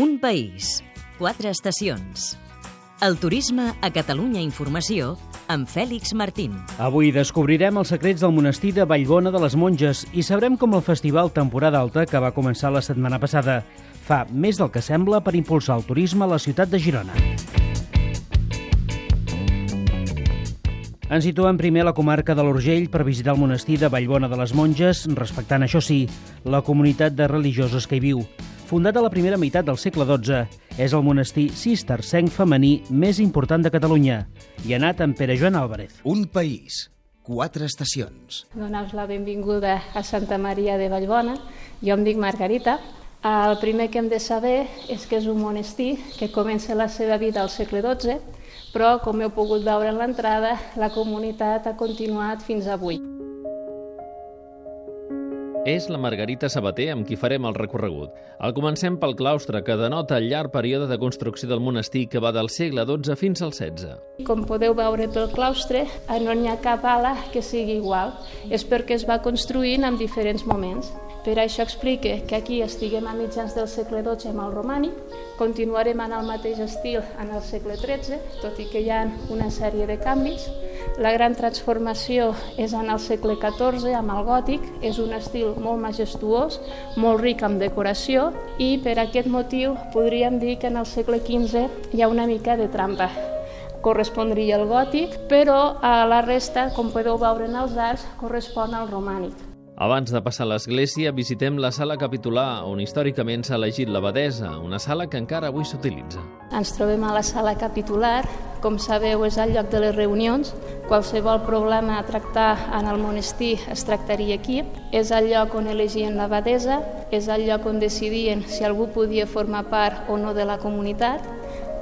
Un país, quatre estacions. El turisme a Catalunya Informació amb Fèlix Martín. Avui descobrirem els secrets del monestir de Vallbona de les Monges i sabrem com el festival Temporada Alta, que va començar la setmana passada, fa més del que sembla per impulsar el turisme a la ciutat de Girona. Ens situem primer a la comarca de l'Urgell per visitar el monestir de Vallbona de les Monges, respectant, això sí, la comunitat de religiosos que hi viu. Fundat a la primera meitat del segle XII, és el monestir cistercenc femení més important de Catalunya i ha anat amb Pere Joan Álvarez. Un país, quatre estacions. Donar-vos la benvinguda a Santa Maria de Vallbona. Jo em dic Margarita. El primer que hem de saber és que és un monestir que comença la seva vida al segle XII, però, com heu pogut veure en l'entrada, la comunitat ha continuat fins avui. És la Margarita Sabater amb qui farem el recorregut. El comencem pel claustre, que denota el llarg període de construcció del monestir que va del segle XII fins al XVI. Com podeu veure pel claustre, no n'hi ha cap ala que sigui igual. És perquè es va construint en diferents moments. Per això explique que aquí estiguem a mitjans del segle XII amb el romànic, continuarem en el mateix estil en el segle XIII, tot i que hi ha una sèrie de canvis. La gran transformació és en el segle XIV amb el gòtic, és un estil molt majestuós, molt ric en decoració i per aquest motiu podríem dir que en el segle XV hi ha una mica de trampa correspondria al gòtic, però a la resta, com podeu veure en els arcs, correspon al romànic. Abans de passar a l'església, visitem la sala capitular, on històricament s'ha elegit l'abadesa, una sala que encara avui s'utilitza. Ens trobem a la sala capitular. Com sabeu, és el lloc de les reunions. Qualsevol problema a tractar en el monestir es tractaria aquí. És el lloc on elegien l'abadesa, és el lloc on decidien si algú podia formar part o no de la comunitat.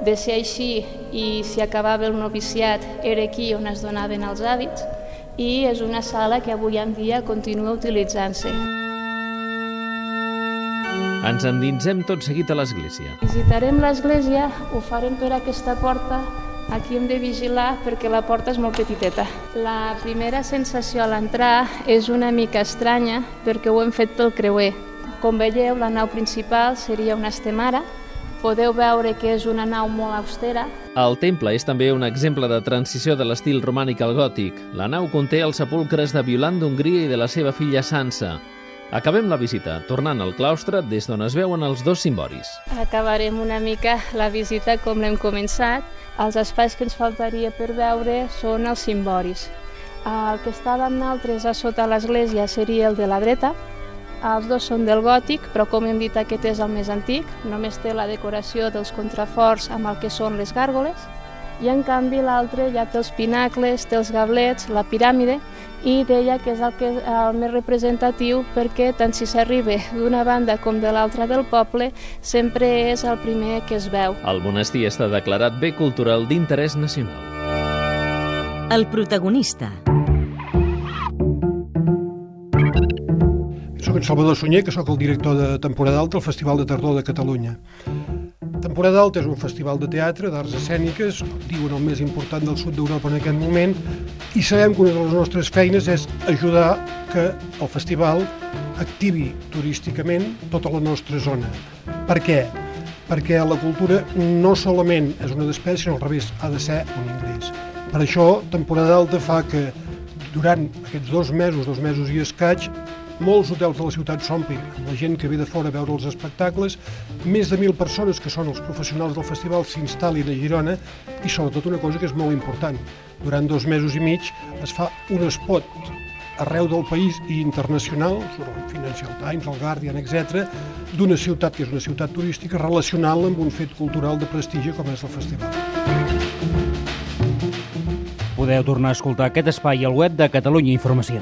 De ser així i si acabava el noviciat, era aquí on es donaven els hàbits i és una sala que avui en dia continua utilitzant-se. Ens endinsem tot seguit a l'església. Visitarem l'església, ho farem per aquesta porta, aquí hem de vigilar perquè la porta és molt petiteta. La primera sensació a l'entrar és una mica estranya perquè ho hem fet pel creuer. Com veieu, la nau principal seria una estemara, Podeu veure que és una nau molt austera. El temple és també un exemple de transició de l'estil romànic al gòtic. La nau conté els sepulcres de Violant d'Hongria i de la seva filla Sansa. Acabem la visita, tornant al claustre des d'on es veuen els dos cimboris. Acabarem una mica la visita com l'hem començat. Els espais que ens faltaria per veure són els cimboris. El que està amb nosaltres a sota l'església seria el de la dreta, els dos són del gòtic, però com hem dit aquest és el més antic, només té la decoració dels contraforts amb el que són les gàrgoles, i en canvi l'altre ja té els pinacles, té els gablets, la piràmide, i deia que és el, que, el més representatiu perquè tant si s'arriba d'una banda com de l'altra del poble sempre és el primer que es veu. El monestir està declarat bé cultural d'interès nacional. El protagonista. Soc en Salvador Sunyer, que sóc el director de Temporada Alta al Festival de Tardor de Catalunya. Temporada Alta és un festival de teatre, d'arts escèniques, diuen el més important del sud d'Europa en aquest moment, i sabem que una de les nostres feines és ajudar que el festival activi turísticament tota la nostra zona. Per què? Perquè la cultura no solament és una despesa, sinó al revés, ha de ser un ingrés. Per això, Temporada Alta fa que durant aquests dos mesos, dos mesos i escaig, molts hotels de la ciutat s'omplin la gent que ve de fora a veure els espectacles, més de mil persones que són els professionals del festival s'instal·lin a Girona i sobretot una cosa que és molt important. Durant dos mesos i mig es fa un spot arreu del país i internacional, sobre el Financial Times, el Guardian, etc., d'una ciutat que és una ciutat turística relacionant amb un fet cultural de prestigi com és el festival. Podeu tornar a escoltar aquest espai al web de Catalunya Informació.